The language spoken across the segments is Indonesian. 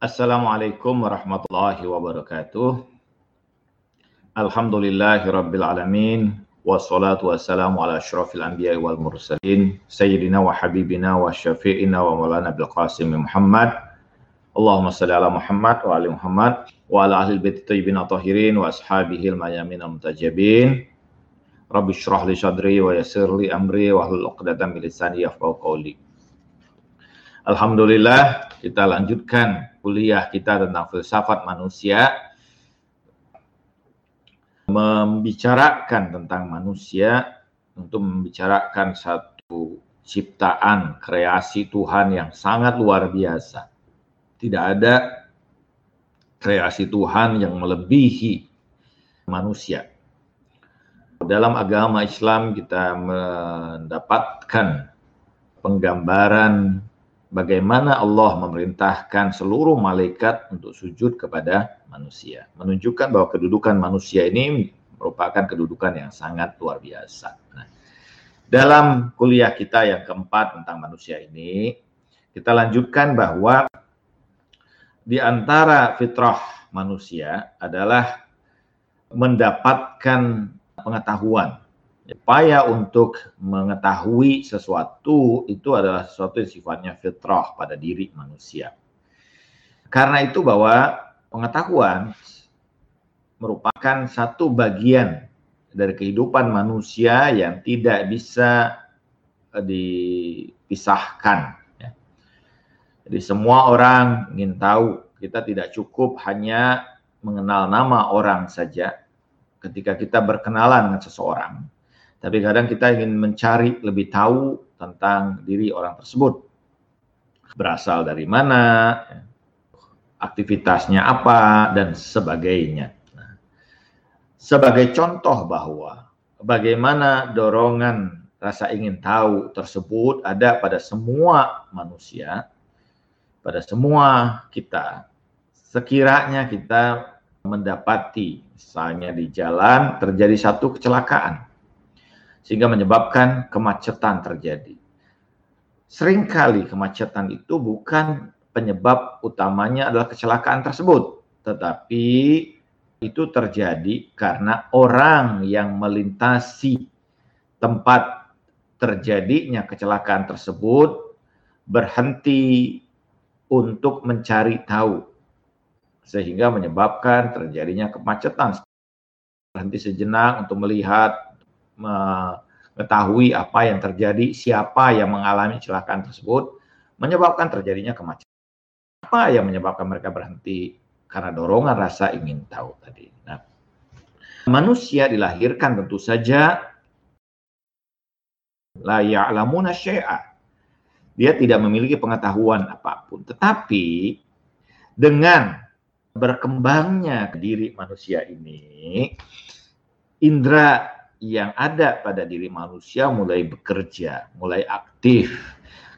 Assalamualaikum warahmatullahi wabarakatuh. Alhamdulillahi rabbil alamin. Wassalatu wassalamu ala asyrafil anbiya wal mursalin. Sayyidina wa habibina wa syafi'ina wa maulana bil qasim Muhammad. Allahumma salli ala Muhammad wa ali Muhammad wa ala ahli wa ashabihi al mayamin al mutajabin. Rabbi li sadri wa yassir li amri wa hlul 'uqdatam min lisani yafqahu qawli. Alhamdulillah kita lanjutkan kuliah kita tentang filsafat manusia membicarakan tentang manusia untuk membicarakan satu ciptaan kreasi Tuhan yang sangat luar biasa. Tidak ada kreasi Tuhan yang melebihi manusia. Dalam agama Islam kita mendapatkan penggambaran bagaimana Allah memerintahkan seluruh malaikat untuk sujud kepada manusia. Menunjukkan bahwa kedudukan manusia ini merupakan kedudukan yang sangat luar biasa. Nah, dalam kuliah kita yang keempat tentang manusia ini, kita lanjutkan bahwa di antara fitrah manusia adalah mendapatkan pengetahuan upaya untuk mengetahui sesuatu itu adalah sesuatu yang sifatnya fitrah pada diri manusia. Karena itu bahwa pengetahuan merupakan satu bagian dari kehidupan manusia yang tidak bisa eh, dipisahkan. Ya. Jadi semua orang ingin tahu, kita tidak cukup hanya mengenal nama orang saja ketika kita berkenalan dengan seseorang tapi kadang kita ingin mencari lebih tahu tentang diri orang tersebut. Berasal dari mana, aktivitasnya apa, dan sebagainya. Nah, sebagai contoh bahwa bagaimana dorongan rasa ingin tahu tersebut ada pada semua manusia, pada semua kita. Sekiranya kita mendapati, misalnya di jalan terjadi satu kecelakaan, sehingga menyebabkan kemacetan terjadi. Seringkali kemacetan itu bukan penyebab utamanya adalah kecelakaan tersebut, tetapi itu terjadi karena orang yang melintasi tempat terjadinya kecelakaan tersebut berhenti untuk mencari tahu. Sehingga menyebabkan terjadinya kemacetan. Berhenti sejenak untuk melihat mengetahui apa yang terjadi, siapa yang mengalami kecelakaan tersebut, menyebabkan terjadinya kemacetan. Apa yang menyebabkan mereka berhenti? Karena dorongan rasa ingin tahu tadi. Nah, manusia dilahirkan tentu saja la ya'lamuna syai'a. Dia tidak memiliki pengetahuan apa pun. Tetapi dengan berkembangnya diri manusia ini, indera yang ada pada diri manusia mulai bekerja, mulai aktif.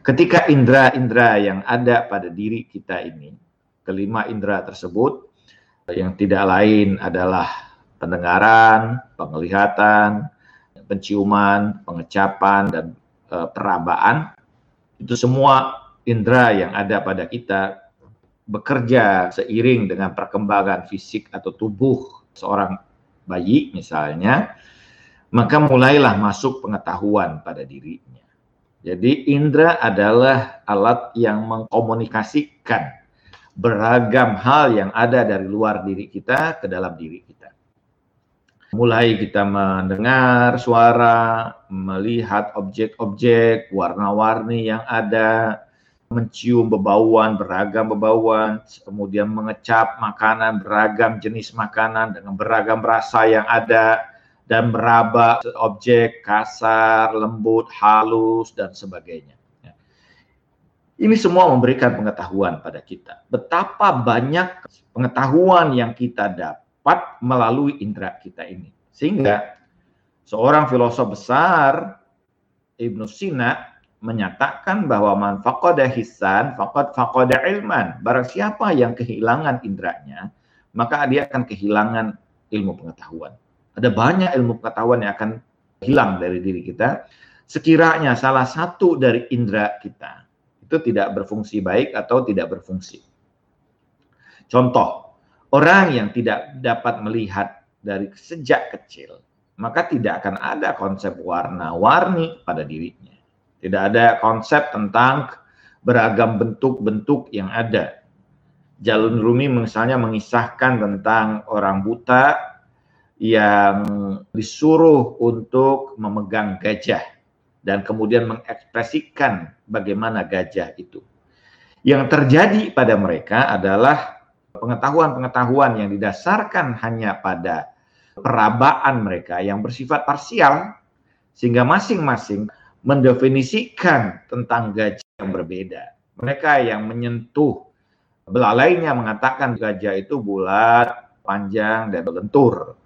Ketika indera-indera yang ada pada diri kita ini, kelima indera tersebut yang tidak lain adalah pendengaran, penglihatan, penciuman, pengecapan dan e, perabaan. Itu semua indera yang ada pada kita bekerja seiring dengan perkembangan fisik atau tubuh seorang bayi misalnya maka mulailah masuk pengetahuan pada dirinya. Jadi indera adalah alat yang mengkomunikasikan beragam hal yang ada dari luar diri kita ke dalam diri kita. Mulai kita mendengar suara, melihat objek-objek, warna-warni yang ada, mencium bebauan, beragam bebauan, kemudian mengecap makanan, beragam jenis makanan dengan beragam rasa yang ada, dan meraba objek kasar, lembut, halus, dan sebagainya. Ya. Ini semua memberikan pengetahuan pada kita. Betapa banyak pengetahuan yang kita dapat melalui indera kita ini. Sehingga seorang filosof besar, Ibnu Sina, menyatakan bahwa man faqada hisan faqad faqada ilman. Barang siapa yang kehilangan inderanya, maka dia akan kehilangan ilmu pengetahuan. Ada banyak ilmu pengetahuan yang akan hilang dari diri kita. Sekiranya salah satu dari indera kita itu tidak berfungsi baik atau tidak berfungsi. Contoh, orang yang tidak dapat melihat dari sejak kecil, maka tidak akan ada konsep warna-warni pada dirinya. Tidak ada konsep tentang beragam bentuk-bentuk yang ada. Jalun Rumi misalnya mengisahkan tentang orang buta yang disuruh untuk memegang gajah dan kemudian mengekspresikan bagaimana gajah itu. Yang terjadi pada mereka adalah pengetahuan-pengetahuan yang didasarkan hanya pada perabaan mereka yang bersifat parsial sehingga masing-masing mendefinisikan tentang gajah yang berbeda. Mereka yang menyentuh belalainya mengatakan gajah itu bulat, panjang, dan berlentur.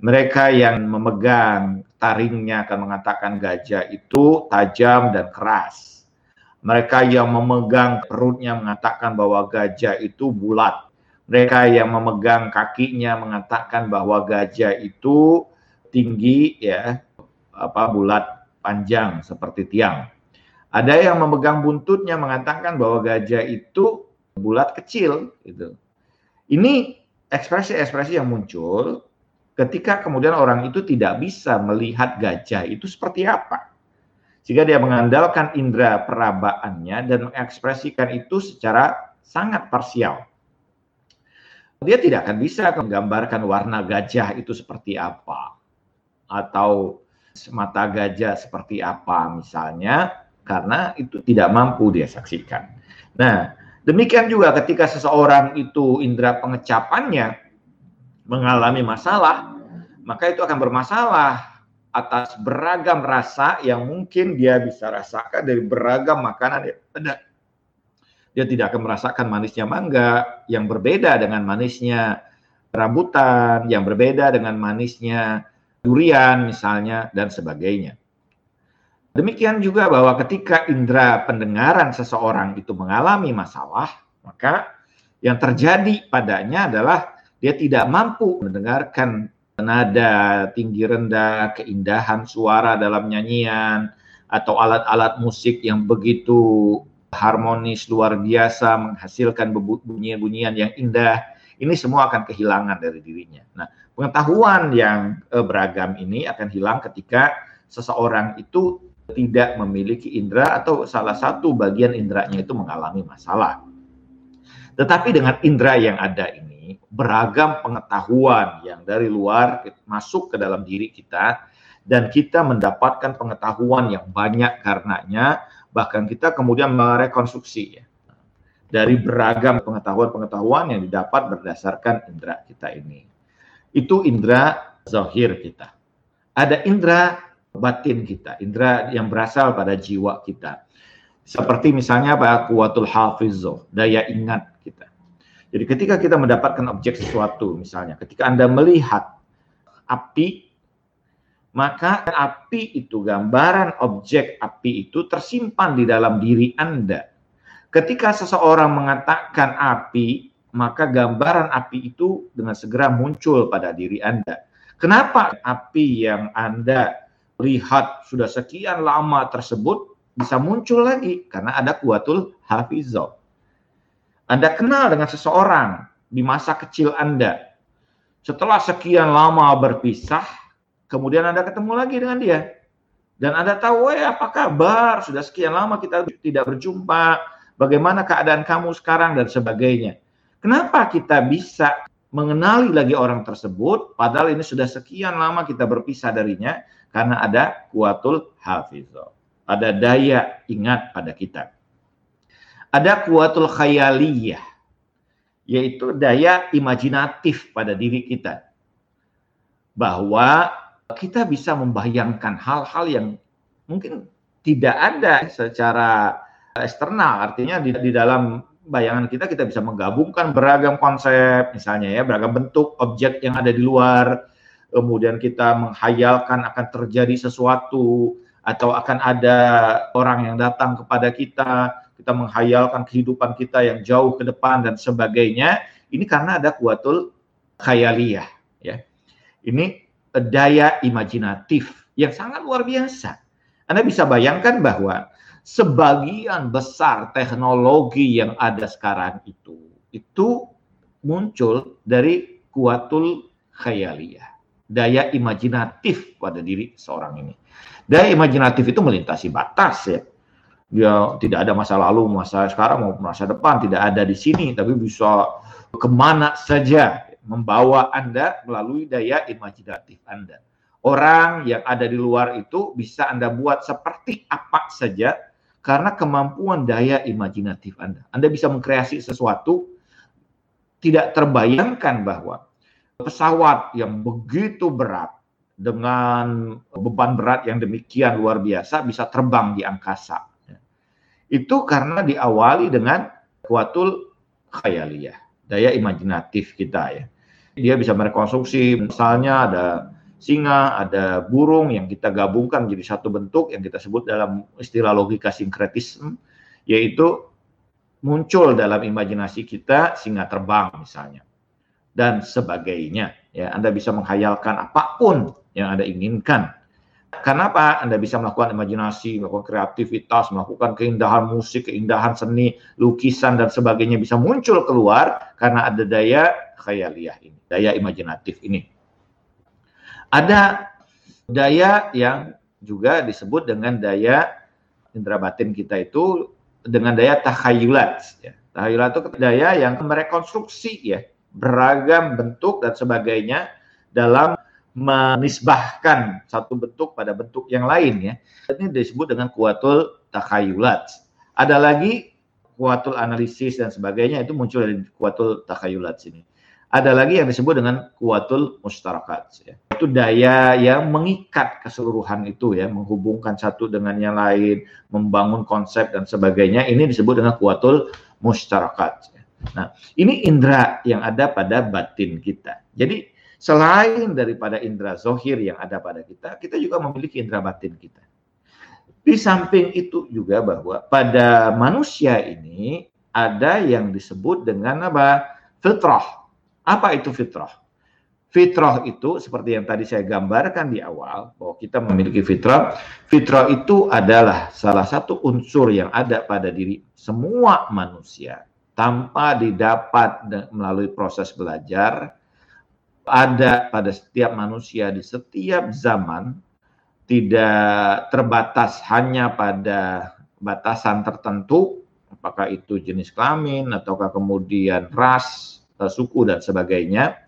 Mereka yang memegang taringnya akan mengatakan gajah itu tajam dan keras. Mereka yang memegang perutnya mengatakan bahwa gajah itu bulat. Mereka yang memegang kakinya mengatakan bahwa gajah itu tinggi ya, apa bulat panjang seperti tiang. Ada yang memegang buntutnya mengatakan bahwa gajah itu bulat kecil gitu. Ini ekspresi-ekspresi yang muncul ketika kemudian orang itu tidak bisa melihat gajah itu seperti apa. Sehingga dia mengandalkan indera perabaannya dan mengekspresikan itu secara sangat parsial dia tidak akan bisa menggambarkan warna gajah itu seperti apa atau mata gajah seperti apa misalnya karena itu tidak mampu dia saksikan. Nah, demikian juga ketika seseorang itu indera pengecapannya mengalami masalah, maka itu akan bermasalah atas beragam rasa yang mungkin dia bisa rasakan dari beragam makanan yang ada dia tidak akan merasakan manisnya mangga yang berbeda dengan manisnya rambutan, yang berbeda dengan manisnya durian misalnya dan sebagainya. Demikian juga bahwa ketika indera pendengaran seseorang itu mengalami masalah, maka yang terjadi padanya adalah dia tidak mampu mendengarkan nada tinggi rendah, keindahan suara dalam nyanyian, atau alat-alat musik yang begitu harmonis luar biasa, menghasilkan bunyian-bunyian yang indah, ini semua akan kehilangan dari dirinya. Nah, pengetahuan yang eh, beragam ini akan hilang ketika seseorang itu tidak memiliki indera atau salah satu bagian inderanya itu mengalami masalah. Tetapi dengan indera yang ada ini, beragam pengetahuan yang dari luar masuk ke dalam diri kita dan kita mendapatkan pengetahuan yang banyak karenanya bahkan kita kemudian merekonstruksi ya dari beragam pengetahuan-pengetahuan yang didapat berdasarkan indera kita ini. Itu indera zahir kita. Ada indera batin kita, indera yang berasal pada jiwa kita. Seperti misalnya pada kuatul hafizoh, daya ingat. Jadi ketika kita mendapatkan objek sesuatu, misalnya ketika Anda melihat api maka api itu, gambaran objek api itu tersimpan di dalam diri Anda. Ketika seseorang mengatakan api, maka gambaran api itu dengan segera muncul pada diri Anda. Kenapa api yang Anda lihat sudah sekian lama tersebut bisa muncul lagi? Karena ada kuatul hafizah. Anda kenal dengan seseorang di masa kecil Anda. Setelah sekian lama berpisah, Kemudian Anda ketemu lagi dengan dia. Dan Anda tahu, eh apa kabar? Sudah sekian lama kita tidak berjumpa. Bagaimana keadaan kamu sekarang dan sebagainya. Kenapa kita bisa mengenali lagi orang tersebut padahal ini sudah sekian lama kita berpisah darinya karena ada kuatul hafizah. Ada daya ingat pada kita. Ada kuatul khayaliyah yaitu daya imajinatif pada diri kita. Bahwa kita bisa membayangkan hal-hal yang mungkin tidak ada secara eksternal. Artinya di, di dalam bayangan kita kita bisa menggabungkan beragam konsep misalnya ya, beragam bentuk objek yang ada di luar. Kemudian kita menghayalkan akan terjadi sesuatu atau akan ada orang yang datang kepada kita, kita menghayalkan kehidupan kita yang jauh ke depan dan sebagainya. Ini karena ada kuatul khayaliyah ya. Ini daya imajinatif yang sangat luar biasa. Anda bisa bayangkan bahwa sebagian besar teknologi yang ada sekarang itu itu muncul dari kuatul khayaliyah, daya imajinatif pada diri seorang ini. Daya imajinatif itu melintasi batas ya. Dia tidak ada masa lalu, masa sekarang mau masa depan tidak ada di sini, tapi bisa ke mana saja membawa Anda melalui daya imajinatif Anda. Orang yang ada di luar itu bisa Anda buat seperti apa saja karena kemampuan daya imajinatif Anda. Anda bisa mengkreasi sesuatu tidak terbayangkan bahwa pesawat yang begitu berat dengan beban berat yang demikian luar biasa bisa terbang di angkasa. Itu karena diawali dengan kuatul khayaliyah daya imajinatif kita ya. Dia bisa merekonstruksi misalnya ada singa, ada burung yang kita gabungkan menjadi satu bentuk yang kita sebut dalam istilah logika sinkretisme yaitu muncul dalam imajinasi kita singa terbang misalnya dan sebagainya ya Anda bisa menghayalkan apa pun yang Anda inginkan Kenapa Anda bisa melakukan imajinasi, melakukan kreativitas, melakukan keindahan musik, keindahan seni, lukisan dan sebagainya bisa muncul keluar karena ada daya khayaliyah ini, daya imajinatif ini. Ada daya yang juga disebut dengan daya indera batin kita itu dengan daya takhayulat. Ya. Takhayulat itu daya yang merekonstruksi ya beragam bentuk dan sebagainya dalam menisbahkan satu bentuk pada bentuk yang lain ya. Ini disebut dengan kuatul takhayulat. Ada lagi kuatul analisis dan sebagainya itu muncul dari kuatul takhayulat sini. Ada lagi yang disebut dengan kuatul mustarakat ya. Itu daya yang mengikat keseluruhan itu ya, menghubungkan satu dengan yang lain, membangun konsep dan sebagainya. Ini disebut dengan kuatul mustarakat. Ya. Nah, ini indera yang ada pada batin kita. Jadi Selain daripada indera zohir yang ada pada kita, kita juga memiliki indera batin kita. Di samping itu juga bahwa pada manusia ini ada yang disebut dengan apa? Fitrah. Apa itu fitrah? Fitrah itu seperti yang tadi saya gambarkan di awal bahwa kita memiliki fitrah. Fitrah itu adalah salah satu unsur yang ada pada diri semua manusia tanpa didapat melalui proses belajar ada pada setiap manusia di setiap zaman tidak terbatas hanya pada batasan tertentu apakah itu jenis kelamin ataukah kemudian ras eh, suku dan sebagainya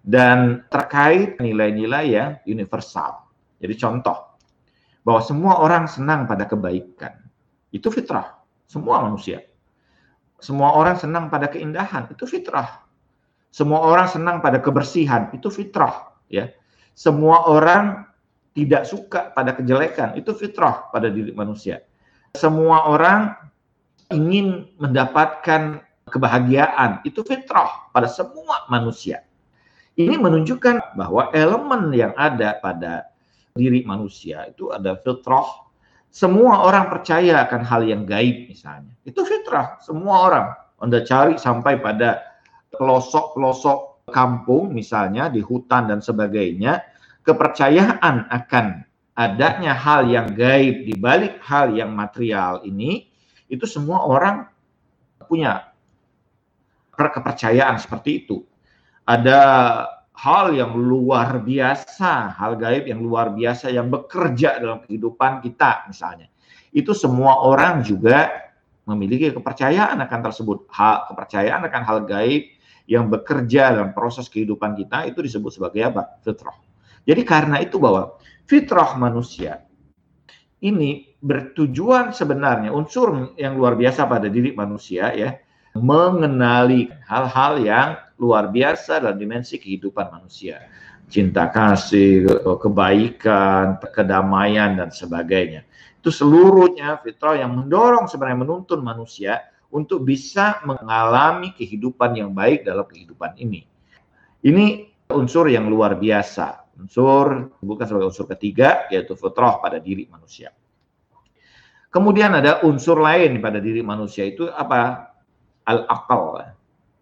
dan terkait nilai-nilai yang universal. Jadi contoh bahwa semua orang senang pada kebaikan. Itu fitrah semua manusia. Semua orang senang pada keindahan itu fitrah semua orang senang pada kebersihan, itu fitrah, ya. Semua orang tidak suka pada kejelekan, itu fitrah pada diri manusia. Semua orang ingin mendapatkan kebahagiaan, itu fitrah pada semua manusia. Ini menunjukkan bahwa elemen yang ada pada diri manusia itu ada fitrah. Semua orang percaya akan hal yang gaib misalnya. Itu fitrah, semua orang. Anda cari sampai pada pelosok-pelosok kampung misalnya di hutan dan sebagainya, kepercayaan akan adanya hal yang gaib di balik hal yang material ini itu semua orang punya kepercayaan seperti itu. Ada hal yang luar biasa, hal gaib yang luar biasa yang bekerja dalam kehidupan kita misalnya. Itu semua orang juga memiliki kepercayaan akan tersebut. Hal kepercayaan akan hal gaib yang bekerja dalam proses kehidupan kita itu disebut sebagai apa? Fitrah. Jadi karena itu bahwa fitrah manusia ini bertujuan sebenarnya unsur yang luar biasa pada diri manusia ya mengenali hal-hal yang luar biasa dalam dimensi kehidupan manusia cinta kasih kebaikan kedamaian dan sebagainya itu seluruhnya fitrah yang mendorong sebenarnya menuntun manusia untuk bisa mengalami kehidupan yang baik dalam kehidupan ini. Ini unsur yang luar biasa, unsur bukan sebagai unsur ketiga yaitu fitrah pada diri manusia. Kemudian ada unsur lain pada diri manusia itu apa? Al-akal.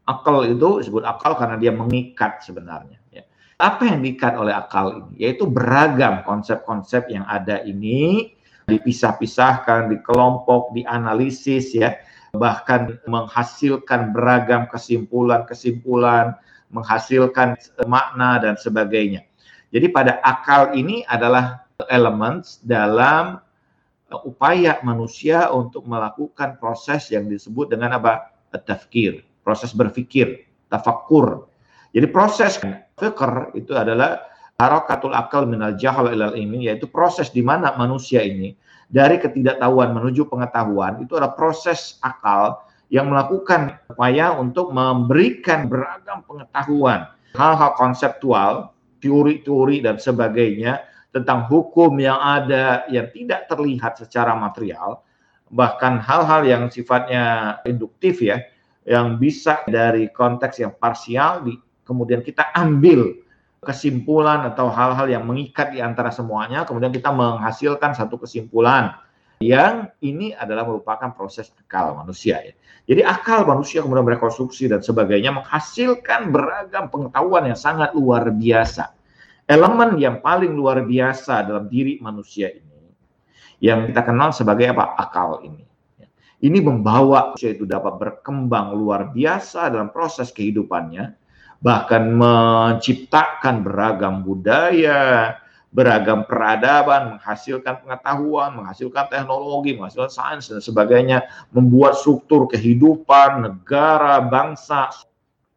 Akal itu disebut akal karena dia mengikat sebenarnya. Ya. Apa yang diikat oleh akal ini? Yaitu beragam konsep-konsep yang ada ini dipisah-pisahkan, dikelompok, dianalisis ya bahkan menghasilkan beragam kesimpulan-kesimpulan, menghasilkan makna dan sebagainya. Jadi pada akal ini adalah elemen dalam upaya manusia untuk melakukan proses yang disebut dengan apa? Tafkir, proses berpikir, tafakkur. Jadi proses fikr itu adalah harakatul akal minal jahal ilal ini yaitu proses di mana manusia ini dari ketidaktahuan menuju pengetahuan itu adalah proses akal yang melakukan upaya untuk memberikan beragam pengetahuan hal-hal konseptual teori-teori dan sebagainya tentang hukum yang ada yang tidak terlihat secara material bahkan hal-hal yang sifatnya induktif ya yang bisa dari konteks yang parsial di, kemudian kita ambil kesimpulan atau hal-hal yang mengikat di antara semuanya, kemudian kita menghasilkan satu kesimpulan yang ini adalah merupakan proses akal manusia ya. Jadi akal manusia kemudian merekonstruksi dan sebagainya menghasilkan beragam pengetahuan yang sangat luar biasa. Elemen yang paling luar biasa dalam diri manusia ini yang kita kenal sebagai apa? Akal ini. Ini membawa manusia itu dapat berkembang luar biasa dalam proses kehidupannya bahkan menciptakan beragam budaya, beragam peradaban, menghasilkan pengetahuan, menghasilkan teknologi, menghasilkan sains dan sebagainya, membuat struktur kehidupan negara, bangsa,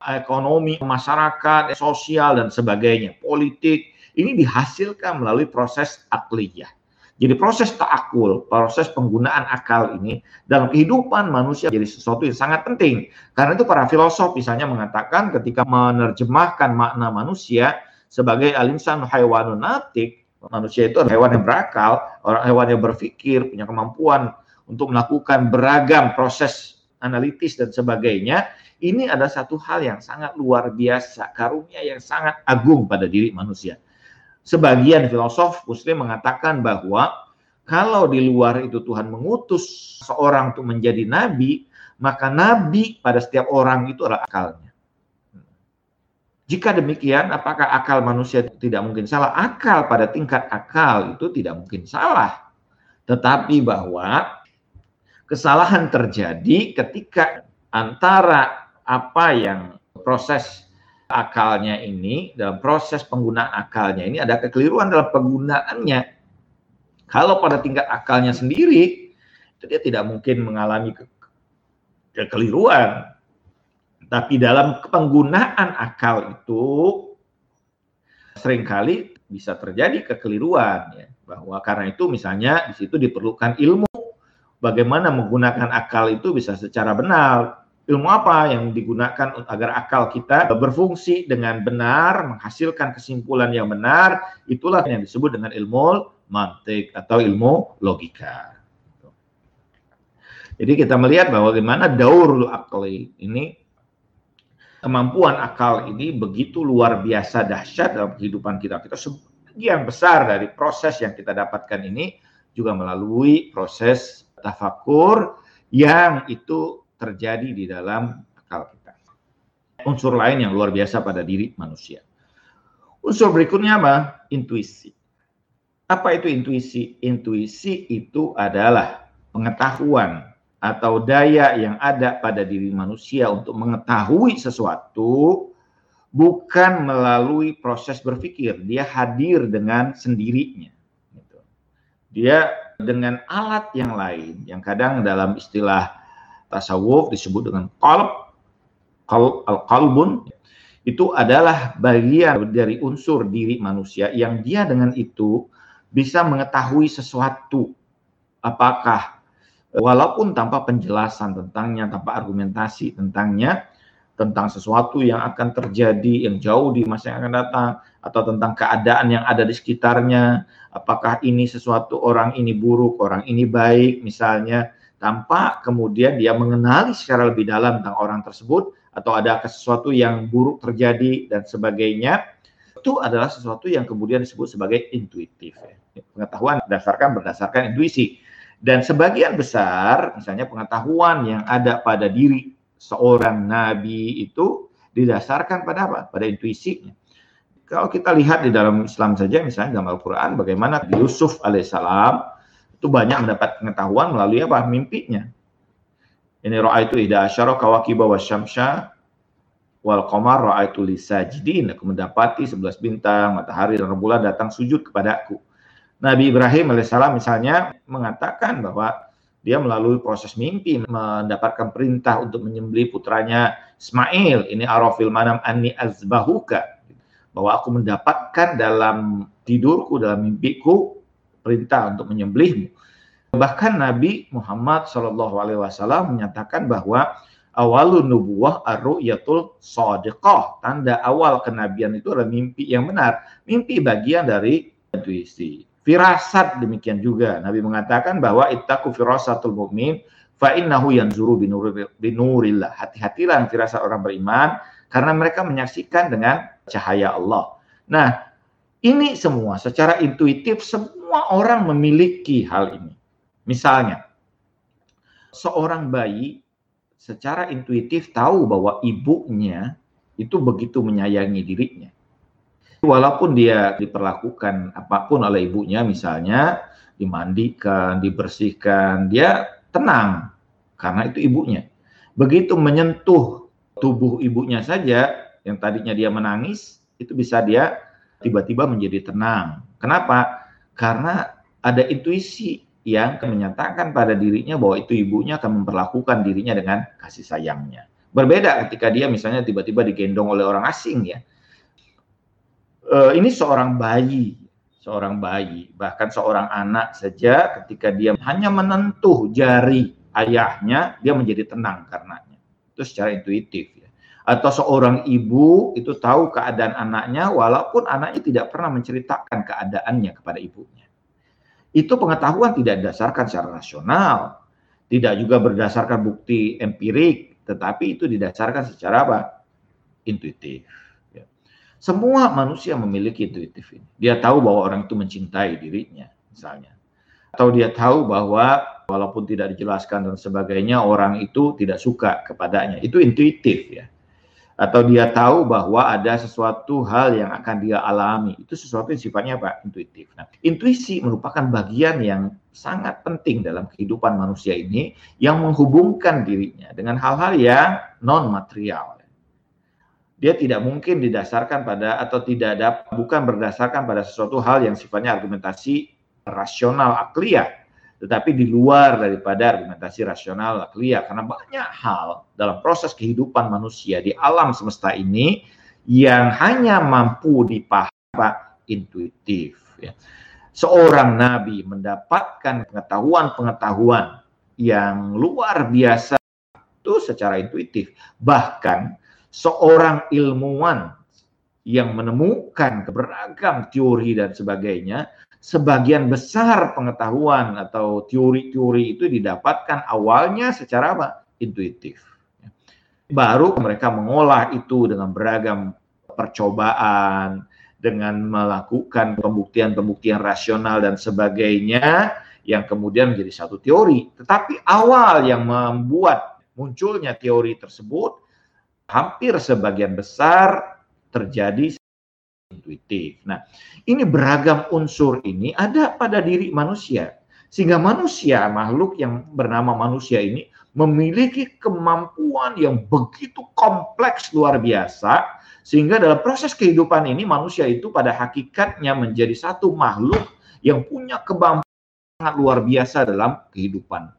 ekonomi, masyarakat, sosial dan sebagainya, politik ini dihasilkan melalui proses akliyah. Jadi proses ta'akul, proses penggunaan akal ini dalam kehidupan manusia jadi sesuatu yang sangat penting. Karena itu para filosof misalnya mengatakan ketika menerjemahkan makna manusia sebagai alinsan haywanun natik, manusia itu adalah hewan yang berakal, orang hewan yang berpikir, punya kemampuan untuk melakukan beragam proses analitis dan sebagainya, ini adalah satu hal yang sangat luar biasa, karunia yang sangat agung pada diri manusia. Sebagian filosof muslim mengatakan bahwa kalau di luar itu Tuhan mengutus seorang untuk menjadi nabi, maka nabi pada setiap orang itu adalah akalnya. Jika demikian, apakah akal manusia tidak mungkin salah? Akal pada tingkat akal itu tidak mungkin salah. Tetapi bahwa kesalahan terjadi ketika antara apa yang proses akalnya ini, dalam proses penggunaan akalnya ini ada kekeliruan dalam penggunaannya. Kalau pada tingkat akalnya sendiri, itu dia tidak mungkin mengalami ke kekeliruan. Tapi dalam penggunaan akal itu sering kali bisa terjadi kekeliruan ya. Bahwa karena itu misalnya di situ diperlukan ilmu bagaimana menggunakan akal itu bisa secara benar ilmu apa yang digunakan agar akal kita berfungsi dengan benar, menghasilkan kesimpulan yang benar, itulah yang disebut dengan ilmu mantik atau ilmu logika. Jadi kita melihat bahwa bagaimana daurul akli ini kemampuan akal ini begitu luar biasa dahsyat dalam kehidupan kita. Kita sebagian besar dari proses yang kita dapatkan ini juga melalui proses tafakur yang itu terjadi di dalam akal kita. Unsur lain yang luar biasa pada diri manusia. Unsur berikutnya apa? Intuisi. Apa itu intuisi? Intuisi itu adalah pengetahuan atau daya yang ada pada diri manusia untuk mengetahui sesuatu bukan melalui proses berpikir. Dia hadir dengan sendirinya. Gitu. Dia dengan alat yang lain, yang kadang dalam istilah tasawuf disebut dengan qalb. Al qalbun itu adalah bagian dari unsur diri manusia yang dia dengan itu bisa mengetahui sesuatu. Apakah walaupun tanpa penjelasan tentangnya tanpa argumentasi tentangnya tentang sesuatu yang akan terjadi yang jauh di masa yang akan datang atau tentang keadaan yang ada di sekitarnya apakah ini sesuatu orang ini buruk orang ini baik misalnya tanpa kemudian dia mengenali secara lebih dalam tentang orang tersebut atau ada sesuatu yang buruk terjadi dan sebagainya itu adalah sesuatu yang kemudian disebut sebagai intuitif pengetahuan berdasarkan berdasarkan intuisi. Dan sebagian besar misalnya pengetahuan yang ada pada diri seorang nabi itu didasarkan pada apa? Pada intuisinya kalau kita lihat di dalam Islam saja misalnya dalam Al-Quran bagaimana Yusuf alaihissalam itu banyak mendapat pengetahuan melalui apa? Mimpinya. Ini ra'aitu ihda asyara kawakiba wa syamsya wal qamar ra'aitu lisajidin. Aku mendapati 11 bintang, matahari dan rembulan datang sujud kepadaku. Nabi Ibrahim alaihissalam misalnya mengatakan bahwa dia melalui proses mimpi mendapatkan perintah untuk menyembelih putranya Ismail. Ini arafil manam anni azbahuka. Bahwa aku mendapatkan dalam tidurku, dalam mimpiku perintah untuk menyembelihmu. Bahkan Nabi Muhammad Shallallahu Alaihi Wasallam menyatakan bahwa awalun nubuah ar-ru'yatul sadiqah. Tanda awal kenabian itu adalah mimpi yang benar. Mimpi bagian dari intuisi. Firasat demikian juga. Nabi mengatakan bahwa ittaku firasatul mu'min fa innahu yanzuru binurillah. Hati-hatilah firasat orang beriman karena mereka menyaksikan dengan cahaya Allah. Nah, ini semua secara intuitif semua orang memiliki hal ini. Misalnya, seorang bayi secara intuitif tahu bahwa ibunya itu begitu menyayangi dirinya. Walaupun dia diperlakukan apa pun oleh ibunya, misalnya dimandikan, dibersihkan, dia tenang karena itu ibunya. Begitu menyentuh tubuh ibunya saja, yang tadinya dia menangis, itu bisa dia tiba-tiba menjadi tenang. Kenapa? Karena ada intuisi yang menyatakan pada dirinya bahwa itu ibunya akan memperlakukan dirinya dengan kasih sayangnya. Berbeda ketika dia misalnya tiba-tiba digendong oleh orang asing ya. E, ini seorang bayi, seorang bayi, bahkan seorang anak saja ketika dia hanya menentuh jari ayahnya, dia menjadi tenang karenanya. Itu secara intuitif ya. Atau seorang ibu itu tahu keadaan anaknya walaupun anaknya tidak pernah menceritakan keadaannya kepada ibunya itu pengetahuan tidak didasarkan secara rasional, tidak juga berdasarkan bukti empirik, tetapi itu didasarkan secara apa? Intuitif. Ya. Semua manusia memiliki intuitif ini. Dia tahu bahwa orang itu mencintai dirinya, misalnya. Atau dia tahu bahwa walaupun tidak dijelaskan dan sebagainya, orang itu tidak suka kepadanya. Itu intuitif ya atau dia tahu bahwa ada sesuatu hal yang akan dia alami. Itu sesuatu yang sifatnya apa? Intuitif. Nah, intuisi merupakan bagian yang sangat penting dalam kehidupan manusia ini yang menghubungkan dirinya dengan hal-hal yang non material. Dia tidak mungkin didasarkan pada atau tidak ada bukan berdasarkan pada sesuatu hal yang sifatnya argumentasi rasional akliyah tetapi di luar daripada argumentasi rasional akliah karena banyak hal dalam proses kehidupan manusia di alam semesta ini yang hanya mampu dipahami intuitif ya. seorang nabi mendapatkan pengetahuan-pengetahuan yang luar biasa itu secara intuitif bahkan seorang ilmuwan yang menemukan beragam teori dan sebagainya sebagian besar pengetahuan atau teori-teori itu didapatkan awalnya secara apa? intuitif. Baru mereka mengolah itu dengan beragam percobaan, dengan melakukan pembuktian-pembuktian rasional dan sebagainya yang kemudian menjadi satu teori. Tetapi awal yang membuat munculnya teori tersebut hampir sebagian besar terjadi intuitif. Nah, ini beragam unsur ini ada pada diri manusia. Sehingga manusia, makhluk yang bernama manusia ini memiliki kemampuan yang begitu kompleks luar biasa sehingga dalam proses kehidupan ini manusia itu pada hakikatnya menjadi satu makhluk yang punya kemampuan sangat luar biasa dalam kehidupan.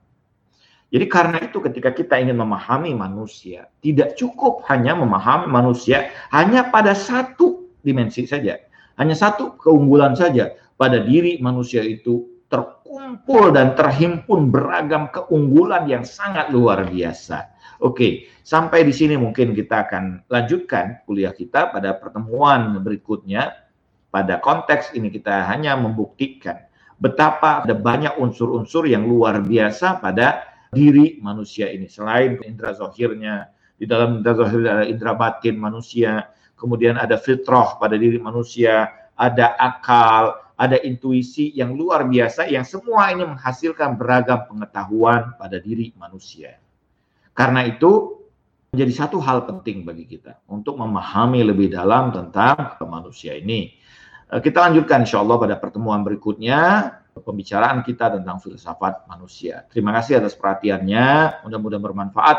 Jadi karena itu ketika kita ingin memahami manusia, tidak cukup hanya memahami manusia hanya pada satu dimensi saja. Hanya satu keunggulan saja pada diri manusia itu terkumpul dan terhimpun beragam keunggulan yang sangat luar biasa. Oke, sampai di sini mungkin kita akan lanjutkan kuliah kita pada pertemuan berikutnya. Pada konteks ini kita hanya membuktikan betapa ada banyak unsur-unsur yang luar biasa pada diri manusia ini. Selain indera zohirnya, di dalam indera zohir ada indera batin manusia, kemudian ada fitrah pada diri manusia, ada akal, ada intuisi yang luar biasa yang semua ini menghasilkan beragam pengetahuan pada diri manusia. Karena itu menjadi satu hal penting bagi kita untuk memahami lebih dalam tentang manusia ini. Eh, kita lanjutkan insya Allah pada pertemuan berikutnya pembicaraan kita tentang filsafat manusia. Terima kasih atas perhatiannya. Mudah-mudahan bermanfaat.